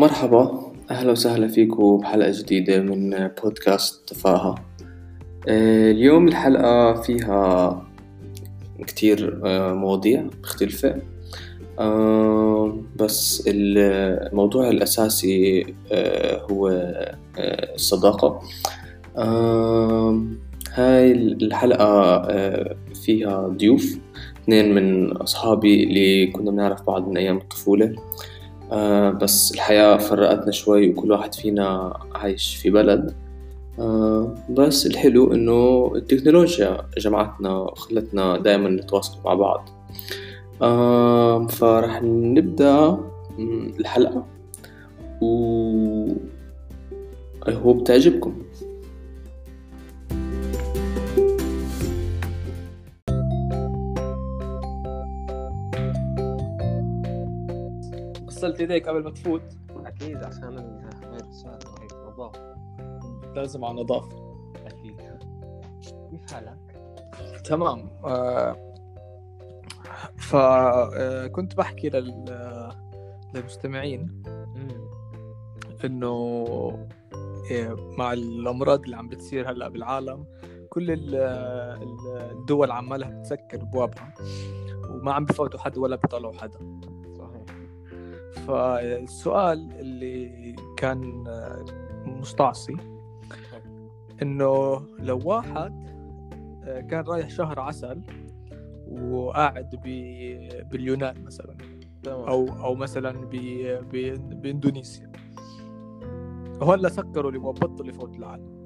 مرحبا. أهلا وسهلا فيكم بحلقة جديدة من بودكاست تفاهة. آه، اليوم الحلقة فيها كتير آه، مواضيع مختلفة. آه، بس الموضوع الأساسي هو الصداقة. هاي الحلقة فيها ضيوف اثنين من أصحابي اللي كنا بنعرف بعض من أيام الطفولة. آه بس الحياة فرقتنا شوي وكل واحد فينا عايش في بلد. آه بس الحلو إنه التكنولوجيا جمعتنا وخلتنا دائما نتواصل مع بعض. آه فرح نبدأ الحلقة. و هو بتعجبكم غسلت إيديك قبل ما تفوت. أكيد عشان الفيروسات وهيك نظافه لازم على نظافه أكيد كيف حالك؟ تمام. آه فكنت آه، بحكي لل للمستمعين إنه آه، مع الأمراض اللي عم بتصير هلأ بالعالم كل الدول عمالها بتسكر ابوابها وما عم بفوتوا حد ولا بيطلعوا حدا. فالسؤال اللي كان مستعصي إنه لو واحد آه، كان رايح شهر عسل وقاعد باليونان مثلا أو أو مثلا بإندونيسيا وهلا سكروا اللي بطل يفوت العالم.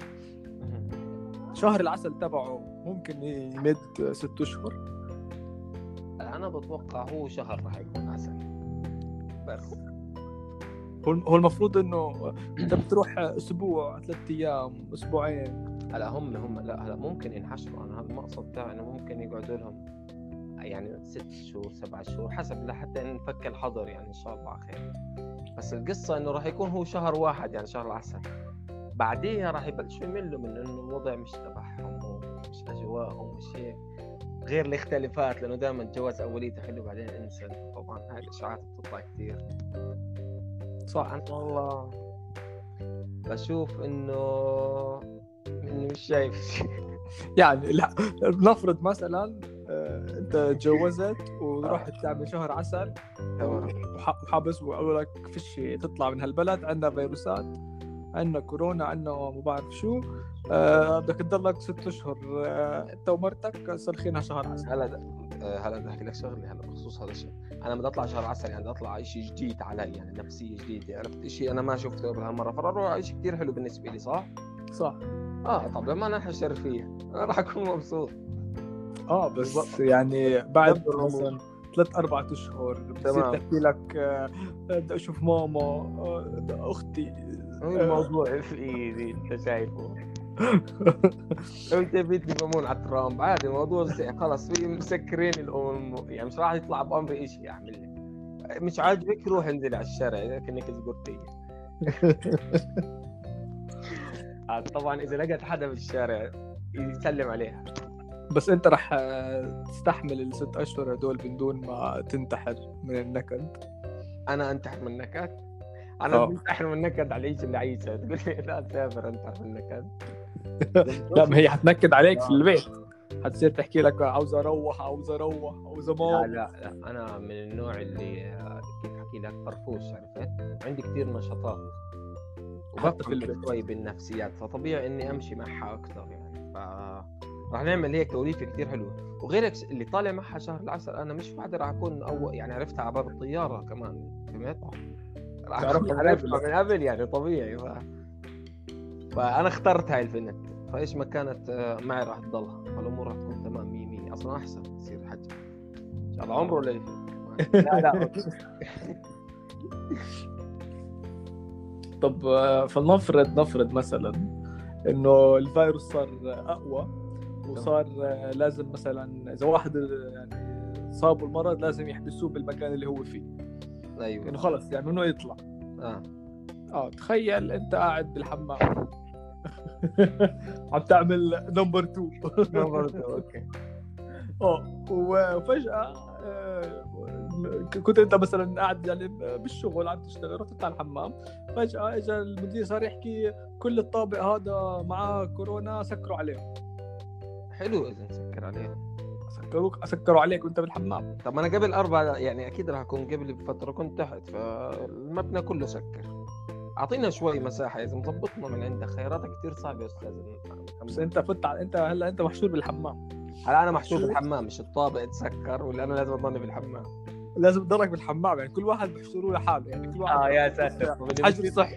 شهر العسل تبعه ممكن يمد ست أشهر. أنا بتوقع هو شهر راح يكون عسل. بس. هو المفروض إنه أنت بتروح أسبوع ثلاث أيام أسبوعين. هلأ هم هم لا هلأ ممكن ينحشروا. أنا هذا المقصد تاعي إنه ممكن يقعدوا لهم يعني ست شهور سبع شهور حسب لحتى نفك الحظر يعني إن شاء الله على خير. بس القصة إنه راح يكون هو شهر واحد يعني شهر العسل. بعديها راح يبلشوا يملوا من إنه الوضع مش تبعهم ومش أجواءهم مش هيك غير الاختلافات لأنه دائما الجواز اوليته حلو بعدين انسى طبعا هاي الاشاعات بتطلع كثير صح. أنا والله بشوف إنه اني مش شايف يعني لا نفرض مثلا آه، أنت تجوزت ورحت تعمل شهر عسل وحابس وقالوا لك فيش تطلع من هالبلد عندنا فيروسات. عندنا كورونا عندنا ما بعرف شو. آه، بدك تضلك ست أشهر. آه، أنت ومرتك صرخينها شهر عسل. هلا آه، هلا بدي أحكي لك شغلة هلا بخصوص هذا الشيء. أنا بدي أطلع شهر عسل يعني بدي أطلع شيء جديد علي يعني نفسية جديدة. عرفت شيء أنا ما شفته قبل هالمرة فراح شيء كثير حلو بالنسبة لي صح؟ صح. آه طب لما أنا انحشر فيه؟ أنا راح أكون مبسوط. آه بس يعني بعد مثلا ثلاث أربع أشهر بتصير تحكي لك بدي أشوف ماما أختي. الموضوع في إيدي أنت شايفه. لو انت بيتني بمون على ترامب عادي الموضوع خلص في مسكرين الأم يعني مش راح يطلع بأمر شيء يعمل. لك مش عاجبك؟ روح انزل على الشارع كأنك زقرتي طبعا إذا لقيت حدا بالشارع يسلم عليها. بس أنت راح تستحمل الست أشهر هدول من دون ما تنتحر من النكد؟ أنا أنتحر من النكد. أنا بنتحر من النكد على العيش اللي عايشه. تقول لي لا تسافر انتحر من النكد لا ما هي حتنكد عليك في البيت. حتصير تحكي لك عاوز أروح عاوز أروح عاوز لا لا لا. أنا من النوع اللي كيف أحكي لك فرفوش عرفت؟ عندي كثير نشاطات. البيت. شوي بالنفسيات فطبيعي إني أمشي معها أكثر يعني. ف راح نعمل هيك توليفه كثير حلوة. وغيرك اللي طالع معها شهر العسل أنا مش راح أكون أول يعني عرفتها على باب الطيارة كمان فهمت؟ من قبل يعني طبيعي. ف... فأنا اخترت هاي البنت فإيش ما كانت آه، معي راح تضلها. فالأمور راح تكون تمام 100 100 أصلا احسن تصير حج إن شاء الله. عمره ولا لا لا طب آه، فلنفرض نفرض مثلا إنه الفيروس صار أقوى وصار آه، لازم مثلا إذا واحد يعني صابه المرض لازم يحبسوه بالمكان اللي هو فيه. أيوه. إنه خلص يعني منه يطلع؟ آه. آه تخيل أنت قاعد بالحمام. عم تعمل number 2 number 2 okay. آه وفجأة آه، كنت أنت مثلا قاعد يعني بالشغل عم تشتغل رحت على الحمام فجأة اجى المدير صار يحكي كل الطابق هذا معاه كورونا سكروا عليه. حلو إذا نسكر عليهم سكروك سكروا عليك وأنت بالحمام طب أنا قبل أربع يعني أكيد راح أكون قبل بفترة كنت تحت فالمبنى كله سكر. أعطينا شوي مساحة إذا مظبطنا من عندك خياراتك كثير صعبة يا أستاذ. بس أنت فت على... أنت هلا أنت محشور بالحمام. هلا أنا محشور بالحمام مش الطابق تسكر ولا أنا لازم أضلني بالحمام. لازم تضلك بالحمام يعني كل واحد بيحشروه لحاله يعني كل واحد آه يا ساتر. حجر صحي.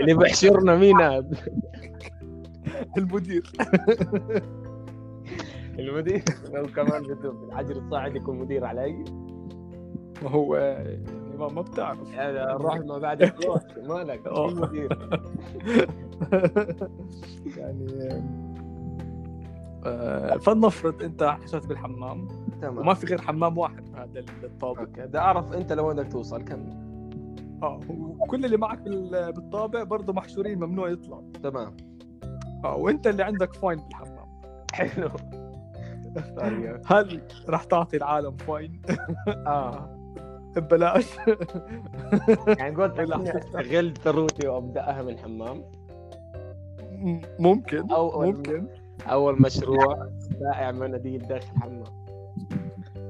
اللي بيحشرنا مين هذا؟ المدير. المدير. لو كمان بده بالحجر الصاعد يكون مدير علي ما هو يعني ما, ما بتعرف يعني روح ما بعد الجوع مالك مدير؟ يعني آه، فلنفرض أنت حشرت بالحمام. تمام. وما في غير حمام واحد بهذا الطابق. بدي أعرف أنت لوين بدك توصل كمل. آه وكل اللي معك بال- بالطابق برضه محشورين ممنوع يطلع. تمام. آه وأنت اللي عندك Fine بالحمام. حلو. هل راح تعطي العالم Fine؟ آه. ببلاش. يعني قلت استغل ثروتي وابداها من الحمام. ممكن أو- ممكن. أول مشروع بائع مناديل داخل الحمام.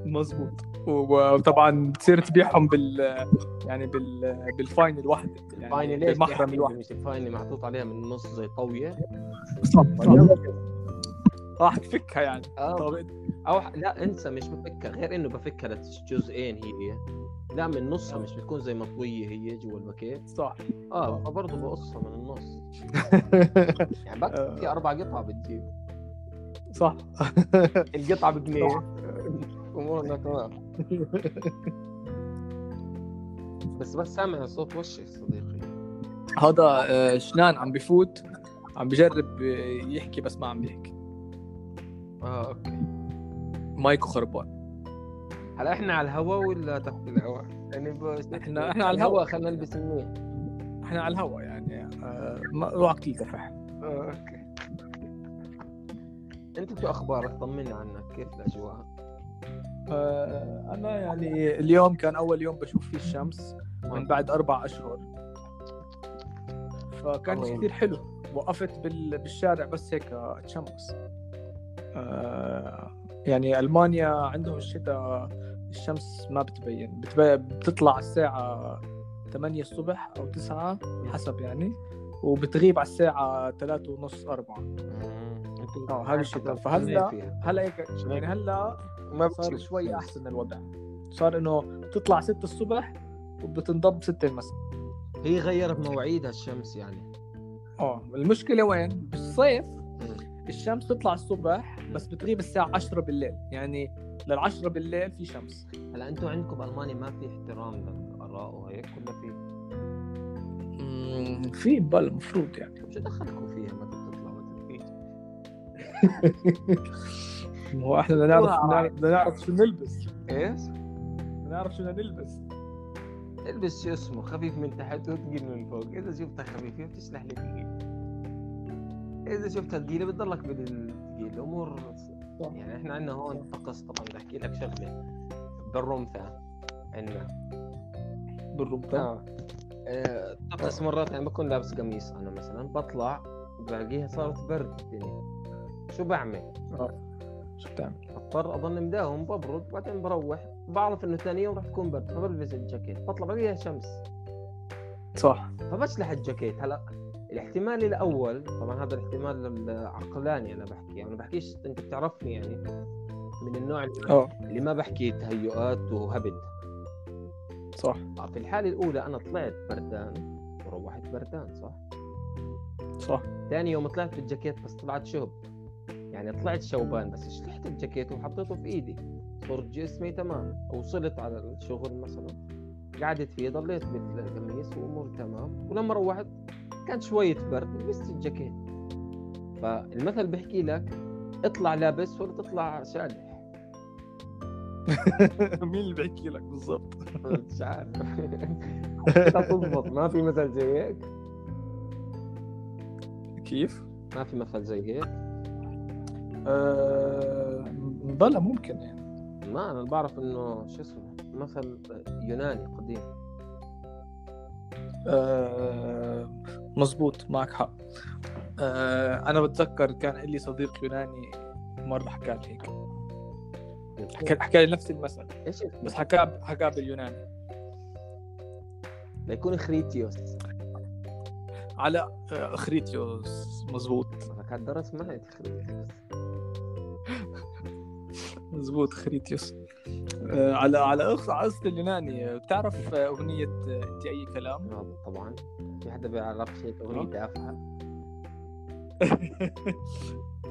مزبوط. وطبعا تصير تبيعهم بال يعني بال بال Fine الواحده يعني فايني ليش بالمحرم الواحد الواحد. مش الفايني محطوط عليها من النص زي طويه صح راح تفكها يعني. آه. طب أو لا انسى مش بفكها غير إنه بفكها لجزئين هي لا من نصها مش بتكون زي مطويه هي جوا الباكيت. صح. آه فبرضه بقصها من النص. يعني بك في أربع قطع بتجيب. صح. القطعه بجنيه امورنا تمام بس بس سامع صوت وشي صديقي. هذا آه، شنان عم بفوت. عم بجرب آه، يحكي بس ما عم بيحكي. آه أوكي. مايكو خربان. هلا إحنا على الهواء ولا تحت الهواء؟ يعني ب... إحنا- إحنا على الهواء. خلينا نلبس منيح إحنا على الهواء يعني آه، ما روحك تلتفح آه أوكي. أنت شو أخبارك؟ طمنا عنك. كيف الأجواء؟ آه، أنا يعني اليوم كان أول يوم بشوف فيه الشمس من بعد أربع أشهر. فكان كثير حلو. وقفت بال- بالشارع بس هيك اتشمس. آه، يعني ألمانيا عندهم الشتاء الشمس ما بتبين. بتطلع الساعة 8 الصبح أو 9 حسب يعني وبتغيب على الساعة 3 ونص 4 أنتوا آه هذا الشتاء. فهلأ. هلأ هيك يعني هلأ ما صار شوي. أحسن الوضع. صار إنه تطلع 6 الصبح وبتنضب 6 المساء. هي غيرت مواعيدها الشمس يعني. آه المشكلة وين؟ بالصيف الشمس تطلع الصبح بس بتغيب الساعة 10 بالليل يعني لل 10 بالليل في شمس هلا أنتوا عندكم بألمانيا ما في احترام للآراء وهيك ولا في؟ في بل المفروض يعني شو دخلكم فيها بتطلع متى بتيجي؟ هو إحنا بدنا نعرف. بدنا نعرف شو نلبس إيش؟ بدنا نعرف شو بدنا نلبس البس شو اسمه خفيف من تحت وثقيل من فوق إذا شفتها خفيفة بتشلح لي إذا شفتها ثقيله بتضلك بالثقيل الأمور. يعني إحنا عندنا هون طقس طبعا بدي أحكي لك شغلة. بالرمثة عندنا. بالرمضان آه. آه، طقس مرات يعني بكون لابس قميص أنا مثلا بطلع بلاقيها صارت برد الدنيا. شو بعمل؟ شو بتعمل؟ بضطر اضل مداوم ببرد بعدين بروح بعرف إنه ثاني يوم راح تكون برد فبلبس الجاكيت بطلع بلاقيها شمس. صح. فبشلح الجاكيت. هلا الاحتمال الأول طبعا هذا الاحتمال العقلاني أنا بحكي أنا بحكيش أنت بتعرفني يعني من النوع اللي, آه. اللي ما بحكي تهيؤات وهبد. صح. في الحالة الأولى أنا طلعت بردان وروحت بردان صح؟ صح. ثاني يوم طلعت بالجاكيت بس طلعت شهب. يعني طلعت شوبان بس شلحت الجاكيت وحطيته في إيدي؟ صرت جسمي تمام. وصلت على الشغل مثلا قعدت فيه ضليت بالقميص وأموري تمام. ولما روحت كان شوية برد لبست الجاكيت فالمثل بيحكي لك اطلع لابس ولا تطلع شالح مين اللي بيحكي لك بالضبط؟ مش عارف. تضبط ما في مثل زي هيك. كيف؟ ما في مثل زي هيك. آه... بلا ممكن يعني. ما أنا بعرف إنه شو اسمه مثل يوناني قديم. آه مزبوط معك حق. آه أنا بتذكر كان لي صديق يوناني مرة حكى لي هيك. حكى حكى لي نفس المثل إيش بس حكى حكى باليوناني. ليكون خريتيوس. على آه، اخريتيوس مزبوط أنا كان درس معي خريتيوس. مزبوط خريتيوس. على على قصة اليوناني. آه، بتعرف آه، أغنية آه، أنت أي كلام؟ آه، طبعا. في حدا بيعرفش هيك أغنية تافهه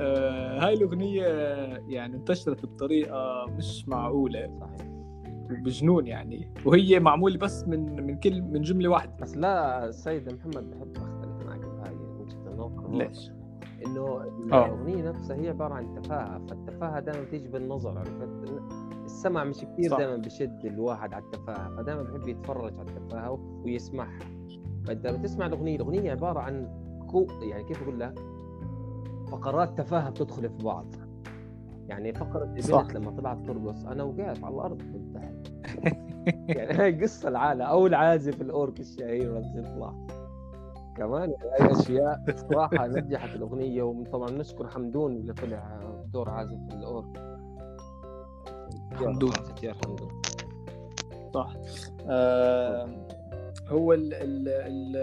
آه، هاي الأغنية يعني انتشرت بطريقة مش معقولة. صحيح. بجنون يعني. وهي معمولة بس من من كل من جملة واحدة. بس لا السيد محمد بحب أختلف معك بهاي وجهة النظر. ليش؟ إنه آه. الأغنية نفسها هي عبارة عن تفاهة. فالتفاهة دائما بتيجي بالنظر. عرفت السمع مش كثير. دائما بشد الواحد على التفاهة فدائما بحب يتفرج على التفاهة ويسمعها. فانت بتسمع الأغنية الأغنية عبارة عن كو يعني كيف أقول لك؟ فقرات تفاهة بتدخل في بعض. يعني فقرة صح. البنت لما طلعت ترقص أنا وقعت على الأرض بالضحك يعني هاي قصة العالة أو العازف الأورك الشهير بس يطلع كمان هاي أشياء صراحة نجحت الأغنية وطبعا نشكر حمدون اللي طلع بدور عازف الأورك. حمدون. حمدون صح آه هو ال ال ال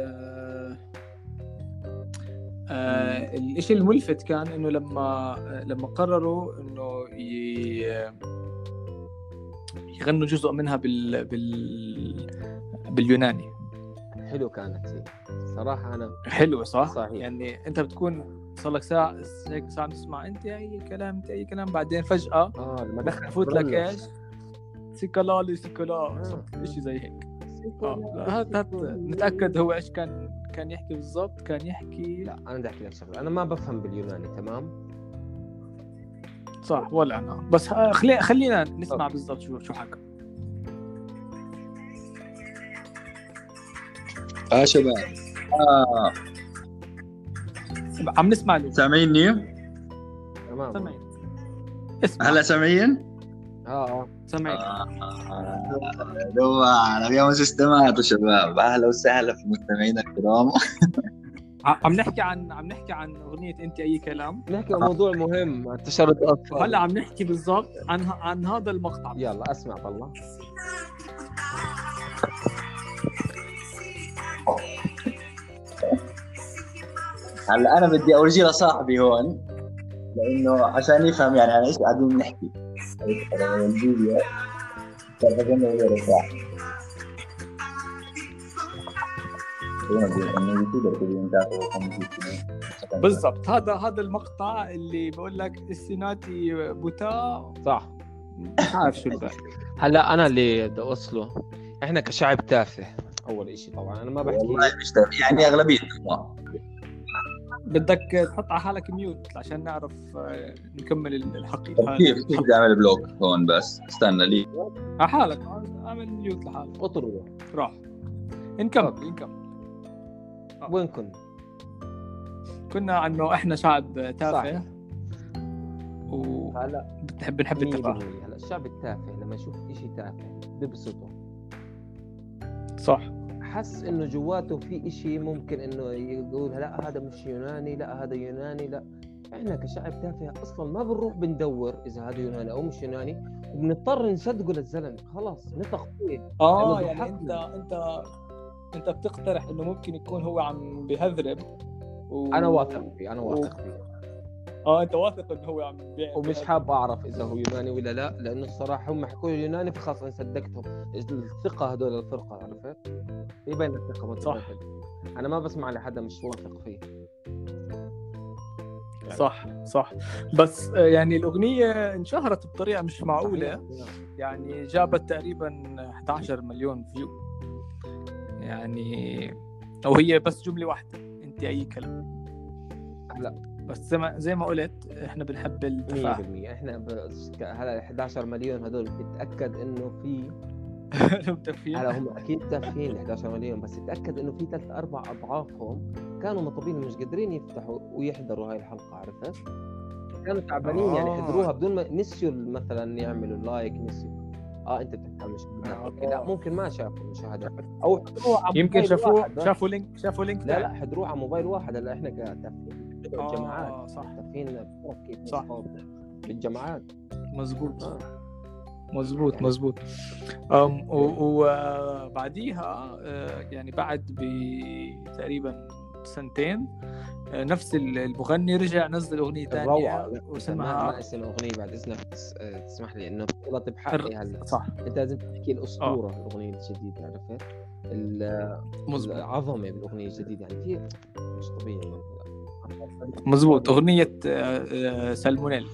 آه الشيء الملفت كان إنه لما لما قرروا إنه يغنوا جزء منها بال بال باليوناني حلو كانت هي صراحة أنا حلوة صح؟ صحيح. يعني أنت بتكون صار لك ساعة هيك ساعة تسمع أنت أي كلام أنت أي كلام. بعدين فجأة آه لما دخل فوت لك. إيش؟ سيكالالي سيكالا آه. شيء زي هيك. آه هات هات. نتأكد هو إيش كان كان يحكي بالضبط كان يحكي. لا أنا بدي أحكي لك شغلة. أنا ما بفهم باليوناني تمام؟ صح ولا أنا. بس آه، خلي خلينا نسمع. بالضبط شو شو حكى. آه شباب. آه عم نسمع له سامعيني؟ تمام. سامعين. اسمع. هلا سامعين؟ آه آه. سامعين. آه، دوار اليوم استمعتوا شباب أهلا وسهلا في مستمعينا الكرام. عم نحكي عن عم نحكي عن أغنية أنت أي كلام؟ نحكي عن موضوع مهم انتشر الأطفال. وهلا عم نحكي بالضبط عن عن هذا المقطع. يلا أسمع طلع. هلا أنا بدي اورجي لصاحبي هون لأنه عشان يفهم يعني عن إيش قاعدين نحكي. بالضبط. هذا هذا المقطع اللي بقول لك السيناتي بوتا. صح. مش عارف شو هلا أنا اللي بدي أوصله. إحنا كشعب تافه. أول إشي طبعا أنا ما بحكي. والله مش تافه، يعني اغلبيتنا بدك تحط على حالك ميوت عشان نعرف آه، نكمل الحقيقة. كيف كيف بدي أعمل بلوك هون بس. استنى لي. على حالك. أعمل ميوت لحالك. اطردوا راح. نكمل نكمل وين كنا؟ كنا عنه إحنا شعب صح. تافه وبنحب هلا بنحب التفاهه 100% هلا الشعب التافه لما يشوف إشي تافه ببسطه. صح. حس إنه جواته في إشي ممكن إنه يقول لا هذا مش يوناني لا هذا يوناني لا. إحنا كشعب تافه أصلا ما بنروح بندور إذا هذا يوناني أو مش يوناني وبنضطر نصدقه للزلمه خلاص نثق فيه آه لأنه يعني أنت. أنت أنت بتقترح إنه ممكن يكون هو عم بهذرب و... أنا واثق فيه أنا واثق فيه. آه أنت واثق إنه هو عم بي... ومش حاب أعرف إذا هو يوناني ولا لا لأنه الصراحة هم حكوا لي يوناني فخلاص أنا صدقتهم الثقة هدول الفرقة عرفت؟ في بين الثقة والتردد أنا ما بسمع لحدا مش واثق فيه. صح صح. بس آه، يعني الأغنية انشهرت بطريقة مش معقولة. يعني جابت تقريبا 11 مليون فيو يعني أو هي بس جملة واحدة أنت أي كلام. هلا بس زي ما زي ما قلت إحنا بنحب 100% التفاهه إحنا بس ك- هلا 11 مليون هدول تتاكد إنه في هلا هم أكيد تافهين ال 11 مليون. بس تأكد إنه في ثلاث أربع أضعافهم كانوا مطبين مش قادرين يفتحوا ويحضروا هاي الحلقة عرفت؟ كانوا تعبانين يعني حضروها بدون ما نسيوا مثلا يعملوا like نسيوا آه أنت بتحكي عن مشاهدات okay. لا ممكن ما شافوا مشاهدات أو حضروها على يمكن موبايل شافوا. شافوا link شافوا link لا لا تاني. حضروها على موبايل واحد. هلا إحنا كتافهين آه، جماعات صح. تافهين كيف صح. بالجماعات. مزبوط آه. مزبوط يعني- مزبوط وبعديها آه، يعني بعد بتقريبا سنتين. آه، نفس المغني رجع نزل أغنية ثانية واسمها ما اسم الأغنية بعد إذنك. آه، تسمح لي إنه بتغلط بحقي هلأ. صح. أنت لازم تحكي الأسطورة الأغنية الجديدة عرفت؟ مزبوط العظمة بالأغنية الجديدة. يعني في مش طبيعي مزبوط أغنية آه، سالمونيلا.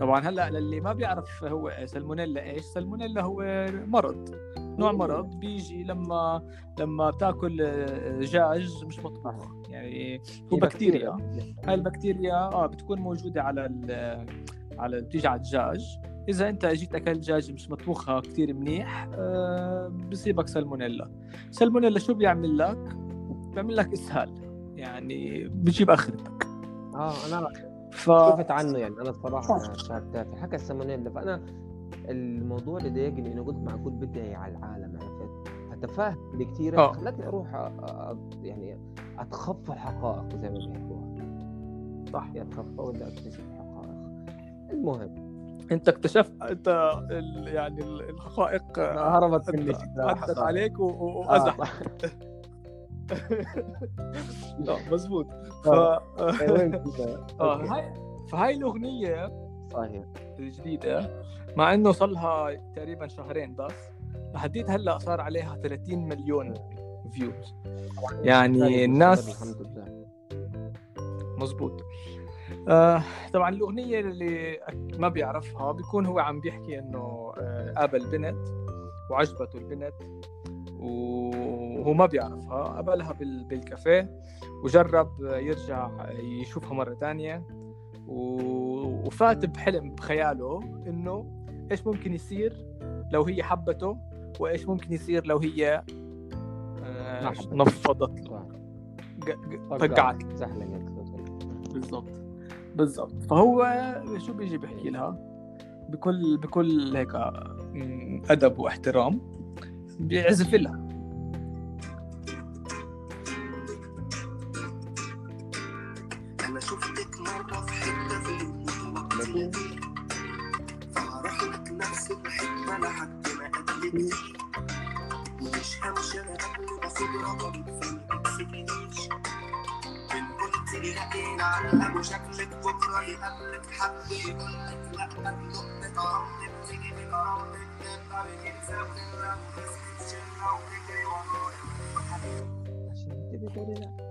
طبعا هلأ للي ما بيعرف هو سالمونيلا إيش سالمونيلا هو مرض. نوع مرض بيجي لما لما بتاكل آه، دجاج مش مطبوخ. يعني هو بكتيريا. هاي البكتيريا آه بتكون موجودة على ال على بتيجي على الدجاج إذا أنت اجيت أكلت دجاج مش مطبوخها كتير منيح آه بصيبك سالمونيلا. سالمونيلا شو بيعمل لك؟ بيعمل لك إسهال. يعني بجيب اخرتك آه أنا ف شفت عنه يعني أنا الصراحه شاركتها حكى السالمونيلا فأنا الموضوع اللي ضايقني إنه قلت معقول بدعي على العالم عرفت فتفاهه اللي كثير آه. خلتني أروح أ- يعني أتخفى الحقائق زي ما بيحكوها. صح. يا أتخفى ولا أكتشف الحقائق. المهم. أنت اكتشفت أنت ال... يعني ال- الحقائق آه، هربت مني عدت عليك و- و- آه،. لا مزبوط ف آه. Okay. هاي فهاي الأغنية صحيح. الجديدة مع إنه صار لها تقريبا شهرين بس لحديت هلأ صار عليها 30 مليون views يعني الناس الحمد لله. مزبوط آه طبعا الأغنية اللي ما بيعرفها بيكون هو عم بيحكي إنه آه قابل بنت وعجبته البنت وهو ما بيعرفها قابلها بال- بالكافيه وجرب يرجع يشوفها مرة تانية. و- وفات بحلم بخياله إنه إيش ممكن يصير لو هي حبته وإيش ممكن يصير لو هي آه،. نفضت. له زحلقت بالضبط. بالضبط. فهو شو بيجي بيحكي لها؟ بكل بكل هيك أدب واحترام بيعزف لها. أنا شفتك المتوقع فهروح لك نفس الحتة لحد ما قابلك ومش همشي أنا قبل ما رقمك فما تكسبنيش من قلت لي ابو شكلك بكرة يقابلك حد يقول لك لا نقطة بتيجي من عمرك بتنسى وتغرق وتسكت شرة وتجري ورايا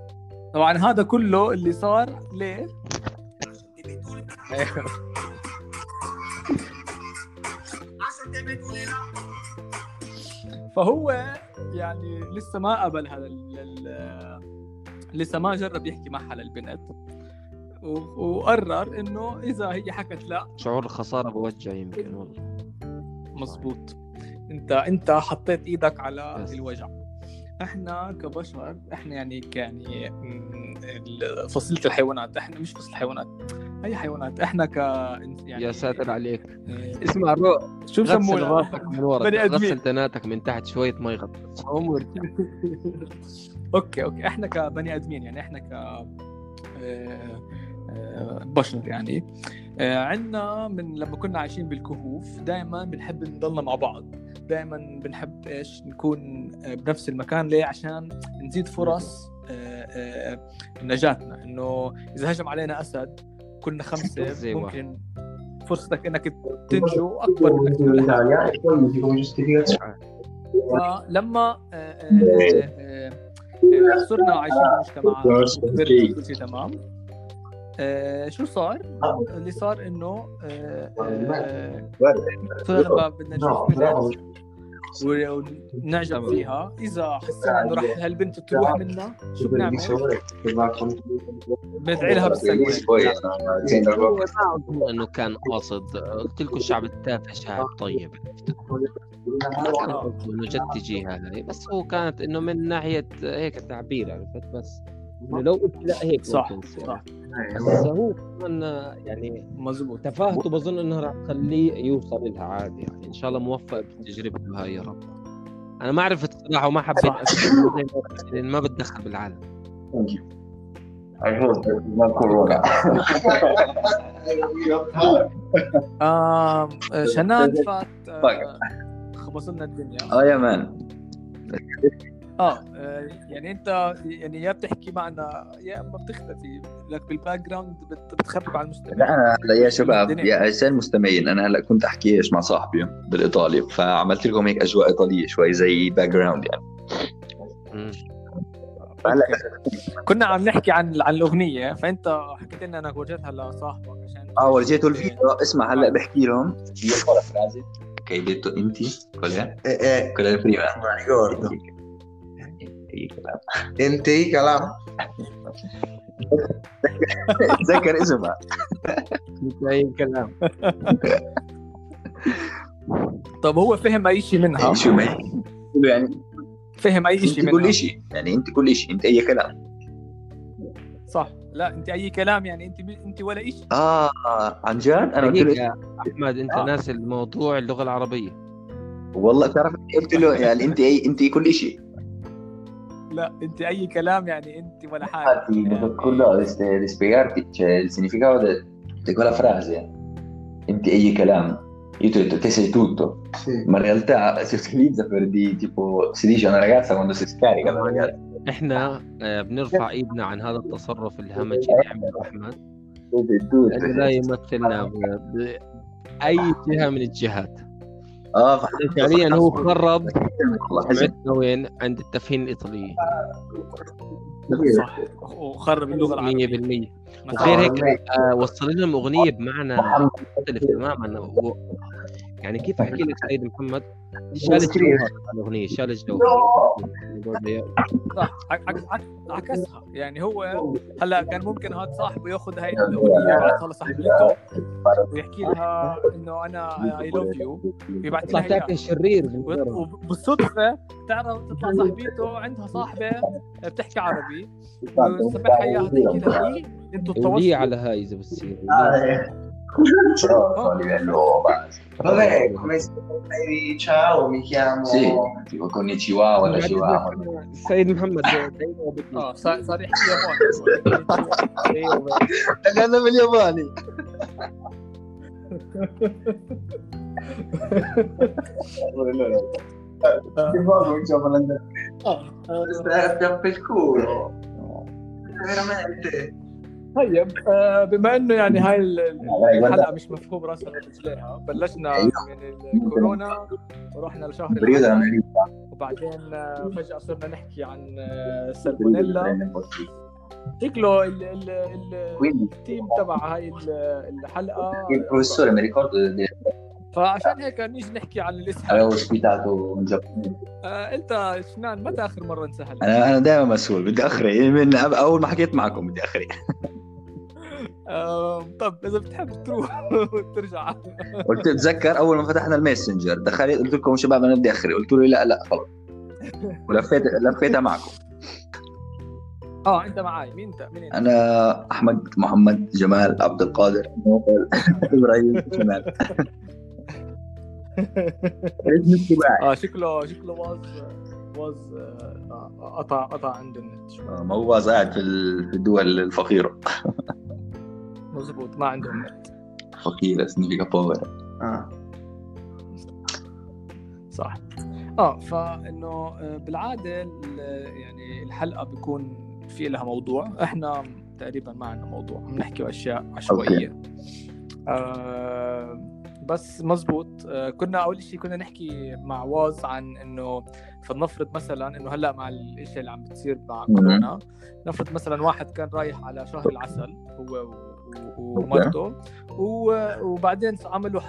طبعا هذا كله اللي صار ليه؟ فهو يعني لسه ما قبل هذا لسه ما جرب يحكي معها للبنت وقرر إنه إذا هي حكت لا. شعور الخسارة بوجع يمكن والله. مزبوط انت أنت حطيت إيدك على بس. الوجع. إحنا كبشر إحنا يعني ك- يعني فصيلة الحيوانات إحنا مش فصيلة الحيوانات. أي حيوانات؟ إحنا ك يعني يا ساتر عليك. آه، اسمع رو شو غسل راسك من ورا. غسل تناتك من تحت شوية مي غطس okay okay. إحنا كبني آدمين يعني إحنا ك آه، بشر يعني. آه، عندنا من لما كنا عايشين بالكهوف دائما بنحب نضلنا مع بعض. دائما بنحب إيش؟ نكون آه، بنفس المكان. ليه؟ عشان نزيد فرص نجاتنا. إنه إذا هجم علينا أسد كنا خمسه. ممكن فرصتك إنك تنجو أكبر من إنك giustificazione. فلما آه، آه، آه، صرنا عايشين بمجتمعات كل شيء تمام آه، شو صار؟ اللي صار إنه صرنا بدنا نشوف ونعجب. فيها. إذا حسينا إنه رح هالبنت تروح منا شو بنعمل؟ بندعي لها اظن انه كان قاصد قلت لكم الشعب التافه شعب طيب. ما كان قصده انه جد تجيها هاي بس هو كانت إنه من ناحية هيك تعبير عرفت؟ بس. إنه لو قلت لا هيك صح. صح بس هو كمان يعني مزبوط تفاهته بظن إنها راح تخليه يوصل لها عادي يعني إن شاء الله موفق بتجربته هاي يا رب أنا ما عرفت الصراحة وما حبيت. أسأل زي ما لأن بتدخل بالعالم. I hope there's no corona. آم، شنان فات آه، طيب. خبص لنا الدنيا آه يا man آه. آه، يعني أنت يعني يا بتحكي معنا يا أما بتختفي لك بال background بت- بتخبب على المستمع لا أنا هلا يا شباب. يا اعزائي المستمعين أنا هلا كنت أحكي إيش مع صاحبي بالإيطالي فعملت لكم هيك أجواء إيطالية شوي زي background يعني كنا عم نحكي عن عن الأغنية فأنت حكيت لنا إنك وجهتها لصاحبك عشان آه ورجيته الفيديو اسمع هلا بحكي لهم. La frase che hai detto inti qual è? Eh, eh, quella del prima non la ricordo. أي كلام. انت كلام تذكر اسمها اي كلام طب هو فهم أي شيء منها؟ شو ما هي؟ يعني. فهم أي شيء انت كل منها شيء. يعني انت كل شيء انت أي كلام. صح. لا انت أي كلام يعني انت انت ولا شيء آه عن جد؟ أنا قلت له أحمد أنت آه. ناسي الموضوع اللغة العربية. والله تعرف قلت له يعني انت أي انت كل شيء. لا انت اي كلام يعني انت ولا حاجة Infatti, di, di spiegarti cioè, il significato de- di quella frase. Inti ehi kalam. Io ti ho detto te sei tutto, Sì. ma in realtà si utilizza per di tipo si dice a una ragazza quando si scarica la ragazza. إحنا آه، بنرفع ايدنا عن هذا التصرف الهمجي اللي عمله احمد لا يمثلنا باي جهه من الجهات آه فعليا هو خرب وين؟ عند التفهين الايطاليه صح. وخرب اللغة العربية. 100% ما وغير الله. هيك آه، وصل لهم أغنية بمعنى مختلف تماما. يعني كيف أحكي لك سيد محمد؟ شال الأغنية شال الجوهر. صح عك- عك- عك- عكسها. يعني هو هلأ كان ممكن هذا صاحبه ياخذ هاي الأغنية يبعثها لصاحبته ويحكي لها إنه أنا اي لاف يو يبعث لها. تاكل شرير وبالصدفة تعرف تطلع صاحبته عندها صاحبة بتحكي عربي. وسمعها اياها تحكي لها إيه؟ أنتوا تواصلوا. على هاي إذا بتصير. Cioè, però oh. a livello base. Vabbè, come stai? Ciao, mi chiamo. Sì, tipo con i chihuahua, la chihuahua. Sei Muhammad. No, sarei Tagliandomi gli umani. Allora, che poi cominciamo a parlare. Stai a piappe il culo. Veramente. طيب آه، بما إنه يعني هاي. الحلقة مش مفهوم راسها رجليها بلشنا أيوة. من الكورونا ورحنا لشهر وبعدين آه، فجأة صرنا نحكي عن آه، السالمونيلا شكله ال- ال- ال- Quindi التيم تبع هاي ال- الحلقة. Ricordo di- فعشان هيك نيجي نحكي عن الاسهال un giapponese آه، أنت شنان؟ متى آخر مرة انسهل؟ أنا أنا دائما مسؤول بدي أخري. من أول ما حكيت معكم بدي أخري. آه، طب إذا بتحب تروح وترجع قلت تذكر أول ما فتحنا الماسنجر دخلت قلت لكم شباب أنا بدي أخري قلت له لا لا خلص. ولفيت لفيتها معكم. آه أنت معي مين أنت؟ مين أنت؟ أنا أحمد محمد جمال عبد القادر إبراهيم جمال. آه شكله شكله واز واز قطع قطع عنده النت شوي ما هو باز قاعد في الدول الفقيرة. مزبوط ما عنده النت فقيره significa povera Ah. صح. آه فإنه آه، بالعادة ال- يعني الحلقة بيكون في لها موضوع. إحنا تقريبا ما عندنا موضوع عم نحكي أشياء عشوائية. آه بس مزبوط. آه كنا أول شيء كنا نحكي مع واز عن إنه فلنفرض مثلا إنه هلأ مع الاشياء اللي عم بتصير مع. كورونا نفرض مثلا واحد كان رايح على شهر العسل هو ومرته. وبعدين عملوا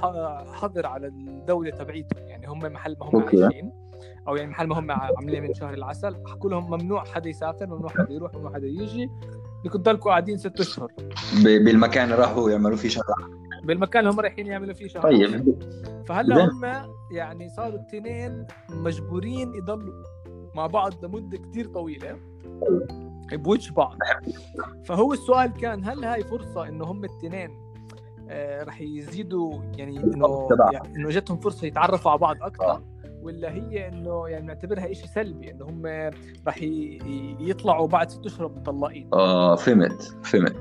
حظر على الدولة تبعيتهم. يعني هم محل ما هم. عايشين. أو يعني محل ما هم عاملين من شهر العسل. حكوا لهم ممنوع حدا يسافر ممنوع حدا يروح ممنوع حدا يجي. بدكم تضلكم قاعدين ست أشهر. بالمكان اللي راحوا يعملوا فيه شغله بالمكان اللي هم رايحين يعملوا فيه شهر. طيب. فهلا. هم يعني صاروا الاثنين مجبورين يضلوا مع بعض لمدة كثير طويلة. بوجه بعض. فهو السؤال كان هل هاي فرصة إنه هم الاثنين آه رح يزيدوا يعني إنه. يعني إنه جتهم فرصة يتعرفوا على بعض أكثر ولا هي إنه يعني نعتبرها شيء سلبي إنه هم رح يطلعوا بعد ست أشهر مطلقين آه فهمت فهمت.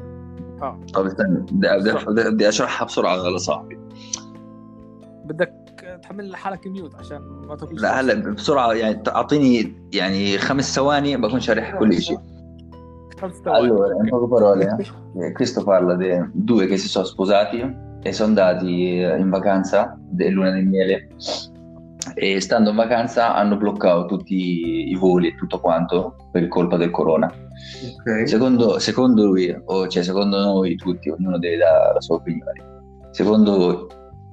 آه. طب استنى بدي بدي- أشرحها بسرعة لصاحبي بدك تحمل لحالك ميوت عشان ما تاكل لا هلا بسرعة يعني تعطيني يعني خمس ثواني بكون شارح كل شيء allora, in poche parole, eh, questo parla di due che si sono sposati e sono andati eh, in vacanza del luna di miele e stando in vacanza hanno bloccato tutti i voli e tutto quanto per colpa del corona. Okay. Secondo, secondo, lui, o cioè secondo noi tutti, ognuno deve dare la sua opinione. Secondo voi,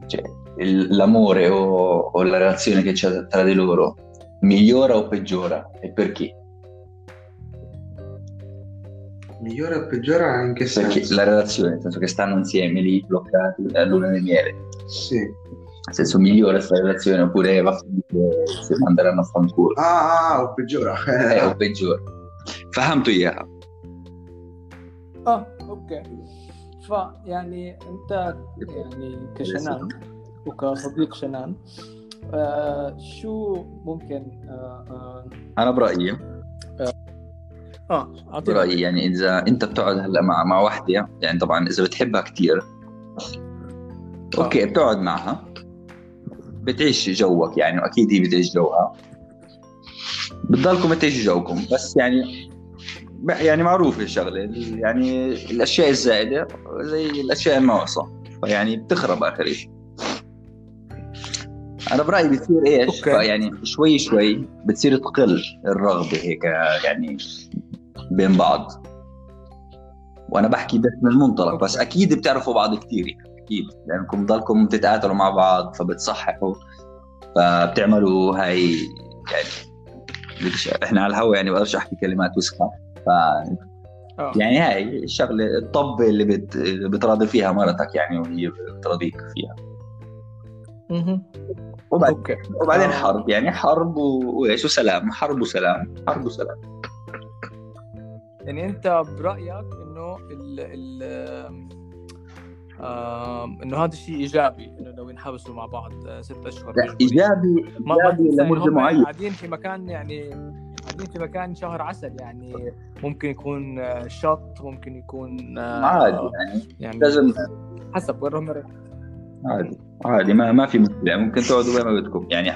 cioè, il, l'amore o, o la relazione che c'è tra di loro migliora o peggiora e perché? Migliora o peggiora in che senso? Perché la relazione, nel senso che stanno insieme lì, bloccati a luna di miele. Sì. Nel senso migliora questa relazione oppure va a finire se manderanno a fanculo. Ah, ah, o peggiora. Eh, o peggiore. فهمته اياها اه اوكي فيعني انت يعني كشنان وكصديق شنان آه شو ممكن آه آه, انا برايي آه اعطيني برأيي يعني إذا أنت بتقعد هلأ مع مع وحدة يعني طبعا إذا بتحبها كثير okay بتقعد معها بتعيش جوك يعني واكيد هي بتعيش جوها. بتضلكم تعيشوا جوكم بس يعني يعني معروفة الشغلة يعني الأشياء الزائدة زي الأشياء الناقصة فيعني بتخرب آخر شيء أنا برأيي بتصير إيش؟ okay. يعني شوي شوي بتصير تقل الرغبة هيك يعني بين بعض وأنا بحكي بس من منطلق بس okay. أكيد بتعرفوا بعض كثير يعني أكيد لأنكم ضلكم تتقاتلوا مع بعض فبتصححوا فبتعملوا هاي يعني إحنا على الهوا يعني بقدرش أحكي كلمات وسخة ف آه. يعني هاي الشغلة الطبة اللي بت... بتراضي فيها مرتك يعني وهي بتراضيك فيها مهم. وبعد... okay وبعدين آه. حرب يعني حرب و... وإيش وسلام حرب وسلام حرب وسلام يعني أنت برأيك إنه ال ال إنه هذا الشيء إيجابي إنه لو ينحبسوا مع بعض ست أشهر لا. إيجابي ما إيجابي لمدة معينة قاعدين في مكان يعني قاعدين في مكان شهر عسل يعني ممكن يكون شط ممكن يكون آه، عادي يعني يعني لازم حسب وين هم. عادي عادي ما ما في مشكلة ممكن تقعدوا وين ما بدكم يعني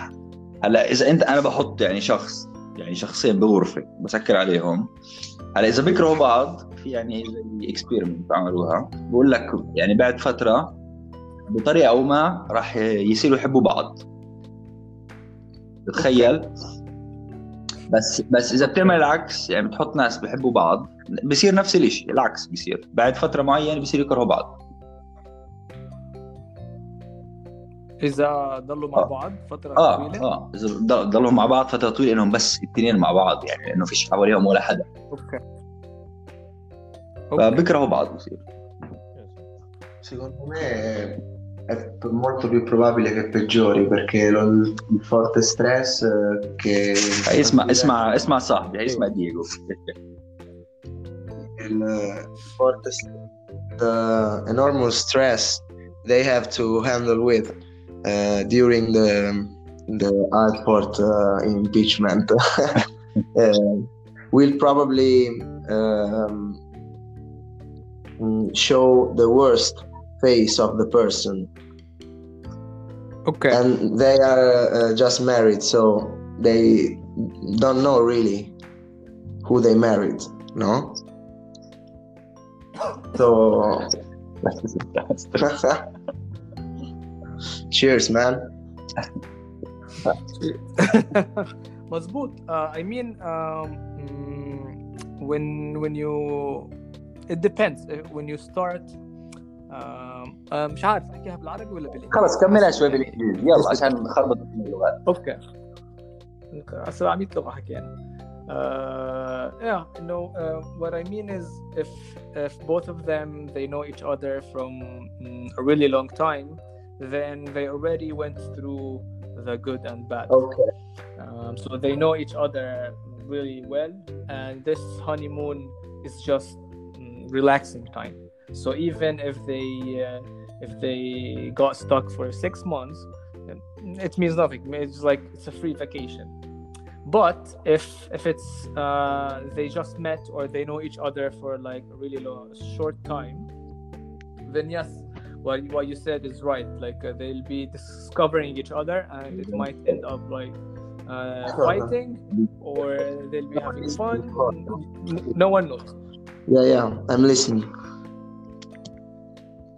هلا إذا انت أنا بحط يعني شخص يعني شخصين بغرفة بسكر عليهم. هلا إذا بيكرهوا بعض في يعني زي اكسبيرمنت عملوها بقول لك يعني بعد فترة بطريقة أو ما راح يصيروا يحبوا بعض. تخيل بس بس إذا بتعمل العكس يعني بتحط ناس بيحبوا بعض. بصير نفس الشيء العكس بصير. بعد فترة معينة بصير يكرهوا بعض. إذا ضلوا مع آه. بعض فترة آه طويلة. آه إذا ضل- ضلوا مع بعض فترة طويلة إنهم بس الاثنين مع بعض يعني لأنه فيش حواليهم ولا حدا. okay. okay. فبيكرهوا بعض. بصير Secondo me è, è molto più probabile che peggiori perché lo- il forte stress eh, che اسمع اسمع اسمع صاحبي اسمع دييغو il forte the enormous stress they have to handle with. Uh, during the the airport uh, impeachment. Uh, will probably um, show the worst face of the person. Okay. And they are uh, just married, so they don't know really who they married, no? So. cheers man مظبوط uh, I mean um, mm, when when you it depends Uh, when you start um, uh, مش عارف احكيها بالعربي ولا بالانجليزي خلص كملها شوي يعني- بالانجليزي يلا عشان نخربط بين اللغات اوكي 700 لغه حكينا uh, yeah no uh, what I mean is if if both of them they know each other from mm, a really long time then they already went through the good and bad. Okay. Um, so they know each other really well, and this honeymoon is just mm, relaxing time. So even if they uh, if they got stuck for six months, mm, it means nothing. It's like it's a free vacation. But if if it's uh, they just met or they know each other for like a really long, short time, then yes, what what you said is right. Like uh, they'll be discovering each other, and it might end up like uh, fighting or they'll be having fun. No one knows. Yeah, yeah, I'm listening.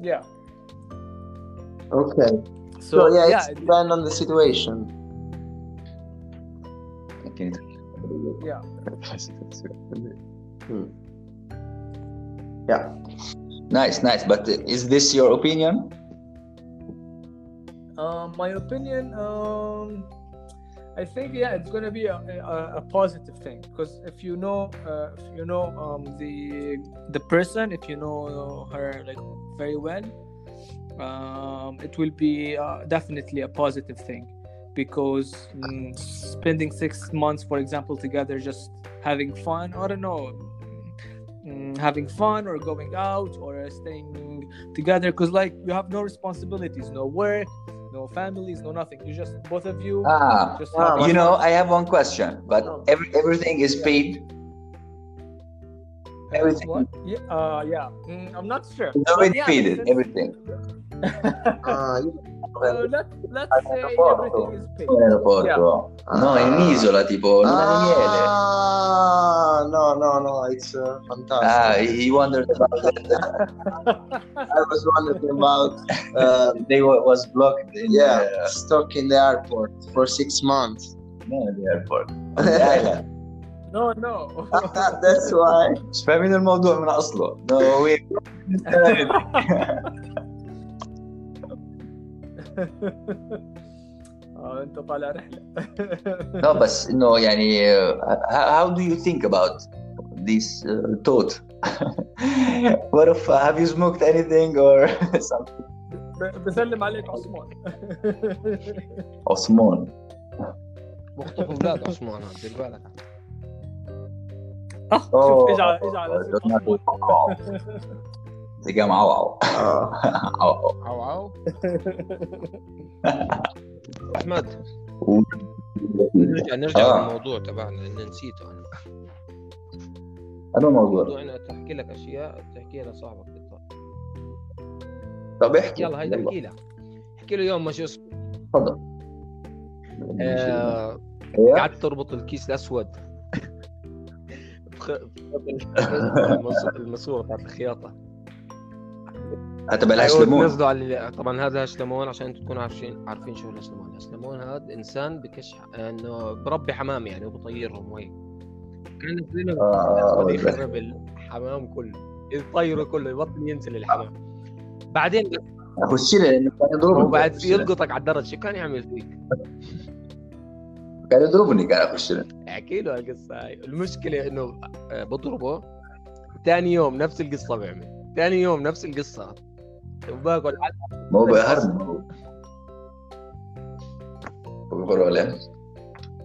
Yeah. Okay. So, So, yeah, yeah, it's depend on the situation. Okay. yeah. Yeah. Nice, nice. But uh, is this your opinion? Um, my opinion, um, I think yeah, it's gonna be a, a, a positive thing because if you know, uh, if you know um, the the person, if you know her like very well, um, it will be uh, definitely a positive thing because mm, spending six months, for example, together, just having fun. I don't know. Mm, Having fun or going out or staying together because like you have no responsibilities no work no families no nothing you just both of you Ah, just ah, you fun. know, I have one question, but every, everything is paid. Uh, everything. what? yeah uh yeah Mm, i'm not sure It's already But yeah, paid, since- everything. Ah, uh, let, let's say everything is paid In aeroporto. No, in un'isola, tipo luna di miele. Ah, no, no, no, it's uh, Ah, fantastic. he he wondered about that. I was wondering about, uh, they were, was blocked in yeah, the, stuck in the airport for six months. no, in the airport. On the island. no no That's why. مش فاهمين الموضوع من اصله. No, we اه انت طالع رحله no, بس انه يعني uh, how, how do you think about this uh, thought? what if uh, have you smoked anything or something? ب- بسلم عليك عثمان عثمان مخطف اولاد عثمان هذا دير بالك اه شوف اجى اجى على سيرة عثمان. تلقاه معوعو. عوعو. عو عو أحمد. نرجع نرجع آه. للموضوع تبعنا لأن نسيته أنا. هذا الموضوع موضوع أنا تحكي لك أشياء تحكيها لصاحبك بالضبط. طب احكي. يلا هيدا احكي له احكي له يوم ما شو اسمه تفضل. آه،؟ قعدت تربط الكيس الأسود. الماسوره تاعت الخياطة. هتبقى لهاش أيوة، تنزلوا على طبعا هذا هشلمون عشان أنتم تكونوا عارفين عارفين شو الهشلمون الهشلمون هذا إنسان بكش إنه بربي حمام يعني وبطيرهم وهيك. كان لهم آه، يخرب الحمام كله يطيره كله يبطل ينزل الحمام. بعدين اخش لأنه كان يضربني هو بعد أخش له. يلقطك على الدرج. شو كان يعمل فيك؟ كان يضربني كان اخش له احكي له القصه هاي المشكله انه آه، بضربه ثاني يوم نفس القصه بيعمل ثاني يوم نفس القصه وباكل ما هو بهرب poche parole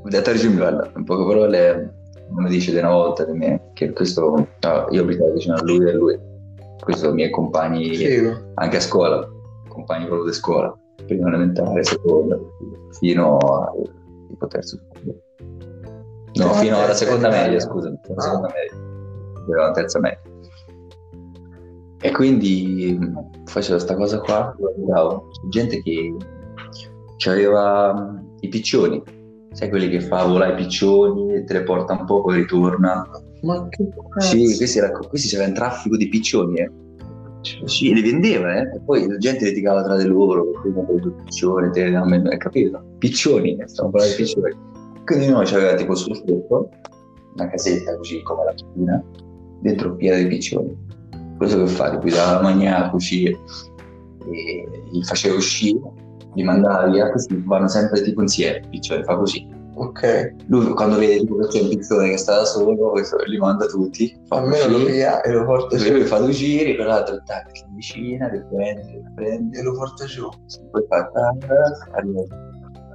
Devo itergimirlo allora, in poche parole mi dice di una volta di me che questo no, io abitavo vicino a lui e lui questo miei compagni Figo. anche a scuola compagni proprio di scuola prima elementare seconda fino a tipo terzo superiore. no fino alla seconda media. media scusami fino alla Ah. seconda media alla terza media e quindi mh, facevo questa cosa qua guardavo gente che aveva mh, i piccioni sai quelli che fa volare i piccioni te le porta un po' poi ritorna Ma che sì, cazzo? questi, era, questi c'era un traffico di piccioni, eh. Sì, li vendeva, eh. Poi la gente litigava tra di loro, prima con due piccioni, te, no, hai capito? Piccioni, eh, stiamo parlando di piccioni. Quindi noi c'aveva tipo sul tetto una casetta così come la cucina, dentro piena di piccioni. Questo che fa? Li guidava la mangiare, a cucire, li faceva uscire, li mandava via, questi vanno sempre tipo insieme, piccioni, fa così. Ok. Lui quando vede tipo che c'è un pizzone che sta da solo, li manda tutti, fa Almeno lo via e lo porta giù. lui fa due giri, quell'altro tac, si avvicina, li prende, li prende, E lo porta giù. poi fa tac, arriva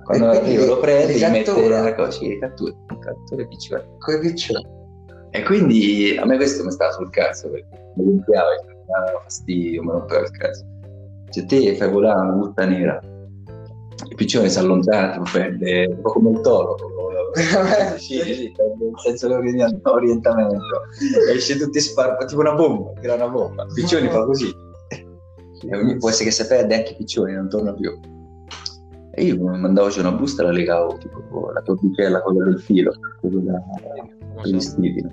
Quando io lo prendo, li gli mette la cosa, sì, cattura, cattura i piccioni. Coi piccioni. E quindi a me questo mi stava sul cazzo perché mi gonfiava, mi dava fastidio, mi rompeva il cazzo. Se te fai volare una busta nera, i piccioni si allontanano, perde un po' come il toro. Sì, sì, il senso di orientamento. Esce tutti sparati, tipo una bomba, tira una bomba. I piccioni fa così. E può essere che si perde anche i piccioni, non torna più. E io mandavo una busta e la legavo, tipo la cordicella, quella del filo, quello da, con i vestiti. no?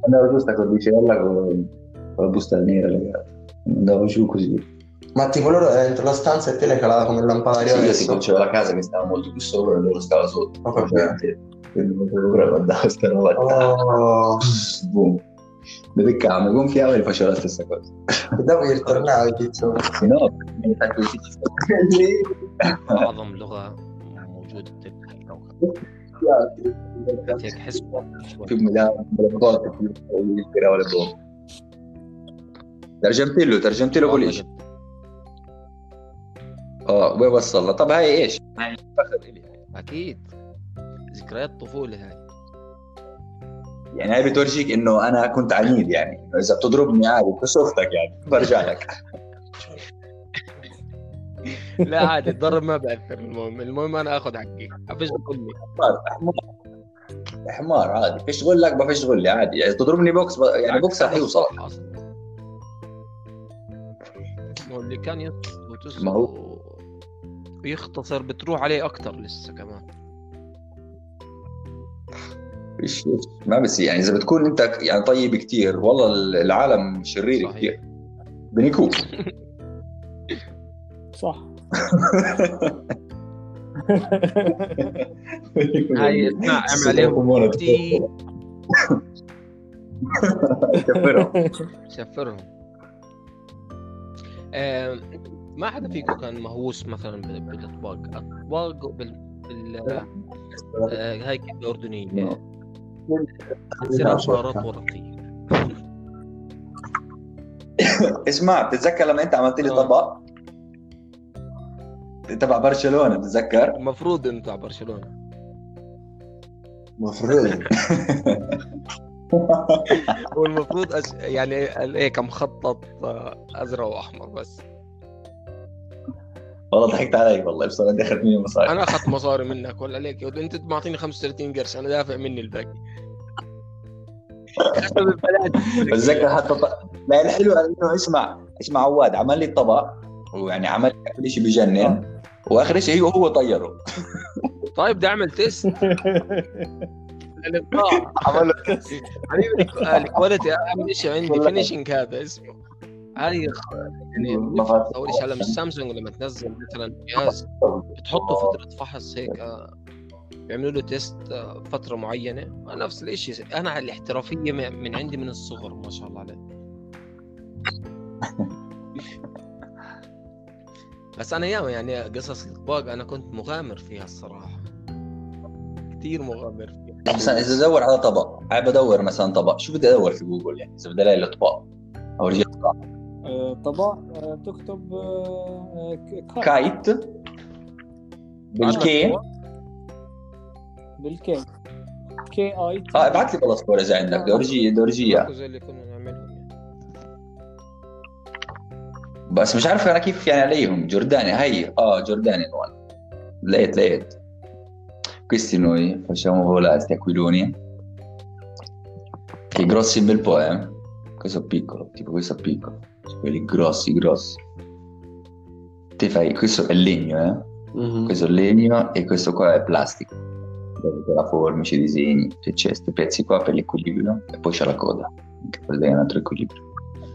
Andavo giù sta cordicella con, con la busta nera legata. Andavo giù così. Ma tipo loro dentro la stanza e te le calava come il lampadario Sì, io adesso? tipo c'era la casa che stava molto più sopra e loro stava sotto. Ho capito. Quindi non sapevo però guardavo sta roba. Oh, Boom. Mi beccavo, mi gonfiavo e facevo la stessa cosa. e dopo gli ritornavi, piccione. Se no, mi sa che ci اعظم لغه موجوده بالكوكب هيك احس شوي più mi dava delle volte più mi tirava le bombe. ترجمت ترجمت له كل والله شيء جد. آه وين وصلنا؟ طب هاي إيش؟ هاي. فخر إلي. أكيد. ذكريات طفوله هاي. يعني هاي بتورجيك إنه أنا كنت عنيد يعني. إنه إذا بتضربني عادي كسوفتك يعني. برجع لك. لا عادي الضرب ما بأثر. المهم المهم أنا آخذ حقي. افش لي. حمار عادي. فيش لك ما فيش تقول لي عادي. يعني تضربني بوكس ب... يعني بوكس رح يوصل ما هو اللي كان وتسقط ما هو- ويختصر بتروح عليه أكثر لسه كمان. فيش. ما بس يعني إذا بتكون أنت يعني طيب كتير والله العالم شرير صحيح. كتير. بنيكوك. صح. هاي اسمع اعمل عليهم شفرهم. آم، ما حدا فيكم كان مهووس مثلا بال- بالأطباق؟ أطباق بال, بال... آه، هاي كده أردنية. تصير شعارات ورقية. اسمع بتتذكر لما أنت عملت لي آه. طبق؟ تبع برشلونة بتتذكر؟ المفروض انت على برشلونة. المفروض والمفروض أش... يعني هيك مخطط آه، أزرق وأحمر بس. والله ضحكت علي والله بصراحه انت أخذت مني مصاري. أنا أخذت مصاري منك ولا عليك أنت معطيني 35 قرش أنا دافع مني الباقي. بتذكر حتى ط... لا الحلو إنه اسمع اسمع عواد عمل لي الطبق ويعني عمل لي كل شيء بجنن وآخر شيء هو هو طيره. طيب بدي اعمل test؟ الابداع عمل حبيبي ال quality اهم شيء عندي finishing هذا اسمه. هاي خ- يعني اول شيء لما السامسونج لما تنزل مثلا جهاز بتحطه فترة فحص هيك آه، بيعملوا له test آه، فترة معينة. نفس الشيء أنا الاحترافية من عندي من الصغر ما شاء الله عليه. بس أنا ياما يعني قصص الاطباق أنا كنت مغامر فيها الصراحة. كثير مغامر فيها. مثلا إذا ادور على طبق هاي بدور مثلا طبق. شو بدي أدور في جوجل يعني؟ إذا بدي ألاقي الأطباق. أو رجال آه، طبعا آه، تكتب آه، كاي. kite. بال K بال K K I T. آه ابعث لي صور إذا عندك. دورجية دورجية. زي اللي كنا نعملهم يعني. بس مش عارف أنا كيف يعني عليهم جورداني هي آه Giordani one لقيت لقيت. questi noi facciamo volati aquiloni che grossi un bel po' eh questo piccolo tipo questo piccolo quelli grossi grossi te fai questo è legno eh Mhm. questo è legno e questo qua è plastica dove la formice, i disegni e c'è questi pezzi qua per l'equilibrio e poi c'è la coda che è un altro equilibrio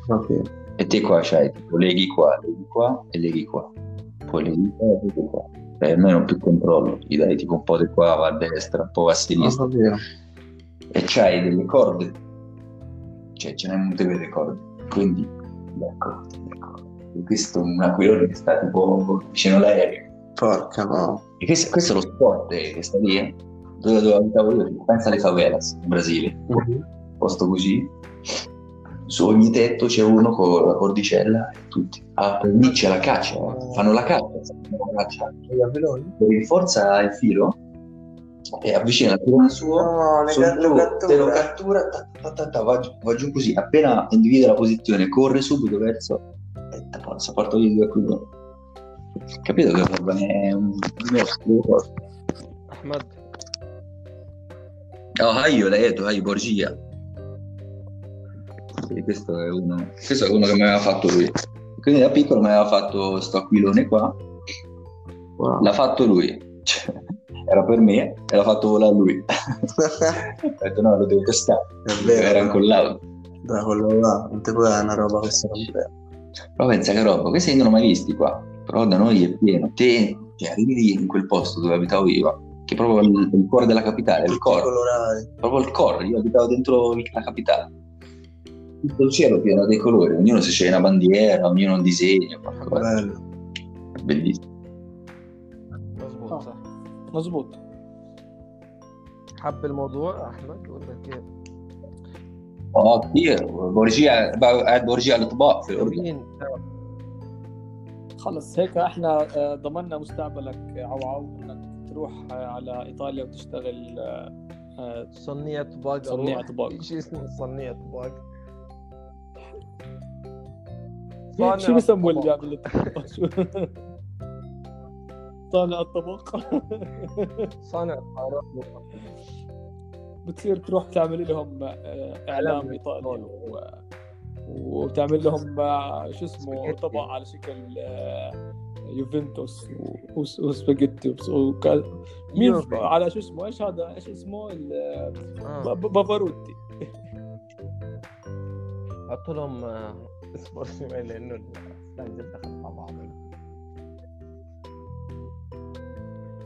Ok. e te qua c'hai tipo leghi qua, leghi qua e leghi qua. Poi leghi qua e leghi qua. E almeno più controllo. Gli dai tipo un po' di qua va a destra, un po' va a sinistra. capito. E c'hai delle corde. Cioè ce n'è un delle corde. Quindi le corde, le corde. E questo è un aquilone che sta tipo vicino all'aereo. Porca no. E questo, questo è lo sport eh, che sta lì. eh. Dove, dove abitavo io. Pensa alle favelas in Brasile. Mhm. Posto così. su ogni tetto c'è uno con la cordicella e tutti. Ah, lì c'è la caccia, fanno la caccia, fanno la caccia. Rinforza il filo e avvicina il tirone suo, no, sul blu, te lo cattura, ta, ta, ta, ta, va, giù, va giù così, appena individua la posizione, corre subito verso... Aspetta, forza, porta via due qui. Capito che Orban è un mostro. Ma... Oh, io l'hai detto, hai Borgia. Sì, questo è uno. Questo è uno che mi aveva fatto lui. Quindi da piccolo mi aveva fatto sto aquilone qua. Wow. L'ha fatto lui. Cioè, era per me e l'ha fatto volare lui. Ho detto no, lo devo testare. Vero. Era incollato. Da quello là, non può dare una roba questa. Però pensa che roba, questi non l'ho mai visti qua. Però da noi è pieno. Te, cioè, arrivi lì in quel posto dove abitavo io, che è proprio il, il cuore della capitale, il core. proprio il core, io abitavo dentro la capitale. Tutto il cielo pieno dei colori, ognuno si sceglie una bandiera, ognuno un disegno, qualcosa. Bello. È bellissimo. مظبوط. حب الموضوع أحمد ولا كيف؟ آه كتير. بورجيع قاعد بورجيع الأطباق في الاردن خلص. هيك إحنا آه، ضمننا مستقبلك عوعو إنك تروح آه، على إيطاليا وتشتغل آه، صنيع طباق. صنيع. طباق. في شيء اسمه صنيع طباق. شو صانع بيسموه اللي. بيعمل شو؟ صانع الطبق. صانع الطائرات بتصير تروح تعمل لهم آه، إعلام إيطالي و... وتعمل لهم آه، شو اسمه. طبق على شكل آه، يوفنتوس وسباجيتي وس- وكا- مين. على شو اسمه إيش هذا إيش اسمه بافاروتي. حط لهم اصبر شوي لأنه ال slide دخل مع بعض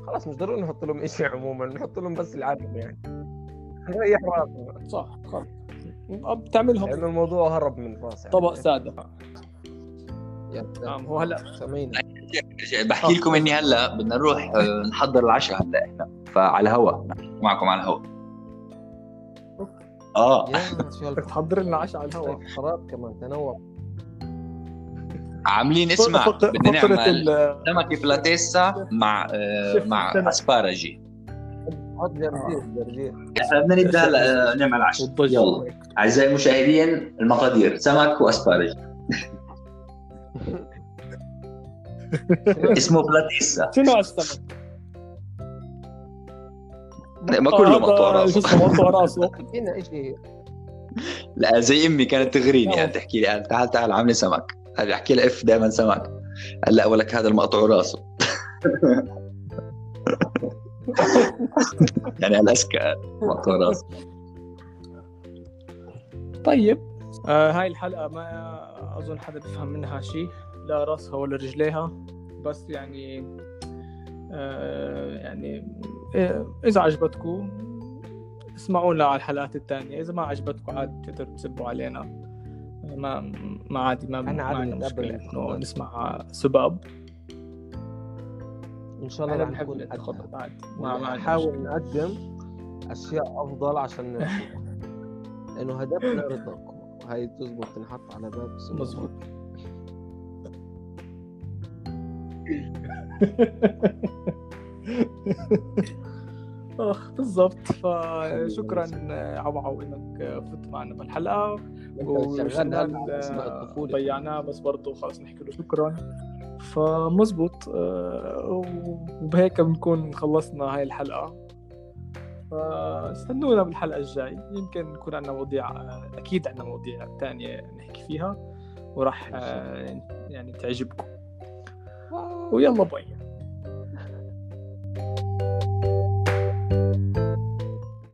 خلاص مش ضروري نحط لهم شيء عموما نحط لهم بس العالم يعني. نريح راسنا صح خلص بتعمل لهم لأنه الموضوع هرب من راسي طبق سادة. نعم هو هلا سامعين بحكي لكم إني هلا بدنا نروح آه، نحضر العشاء هلا إحنا. فعلى الهواء معكم على الهواء آه. يا شو بدك تحضر لنا عشاء على الهواء الهواء كمان تنوع. عاملين اسمع بدنا نعمل سمكة فلاتيسا مع آه، مع. أسبارجي. حط جرجير جرجير. إحنا بدنا نبدأ هلا آه، نعمل عشاء. يلا. أعزائي المشاهدين المقادير سمك وأسبارجي. اسمه بلاتيسا. شنو السمك؟ ما كله مقطوع راسه. مقطوع راسه. فينا شيء لا زي أمي كانت تغريني. نعم. يعني تحكي لي تعال تعال عاملي سمك. قال أحكي لها إف دائما سمك قال لا ولك هذا المقطوع راسه. يعني الاسكى مقطوع راسه. طيب. آه هاي الحلقة ما أظن حدا بيفهم منها شيء. لا راسها ولا رجليها. بس يعني آه يعني آه إذا عجبتكم اسمعونا على الحلقات الثانية. إذا ما عجبتكم عادي تقدروا تسبوا علينا. ما ما عادي ما ما عادي نتقبل إنه الاعتراض. نسمع سباب إن شاء الله رح نكون عادي ما ما نحاول مشكلة. نقدم أشياء أفضل عشان لأنه هدفنا رضاكم هاي تزبط تنحط على باب السوق. أخ بالضبط. فشكرا عوعو انك فت معنا بالحلقة. وشغال ضيعناه بس برضه خلص نحكي له شكرا. فمزبوط آه، وبهيك بنكون خلصنا هاي الحلقة. فاستنونا بالحلقة الجاي. يمكن يكون عندنا مواضيع آه، أكيد عندنا مواضيع تانية نحكي فيها وراح آه، يعني تعجبكم. ويلا باي.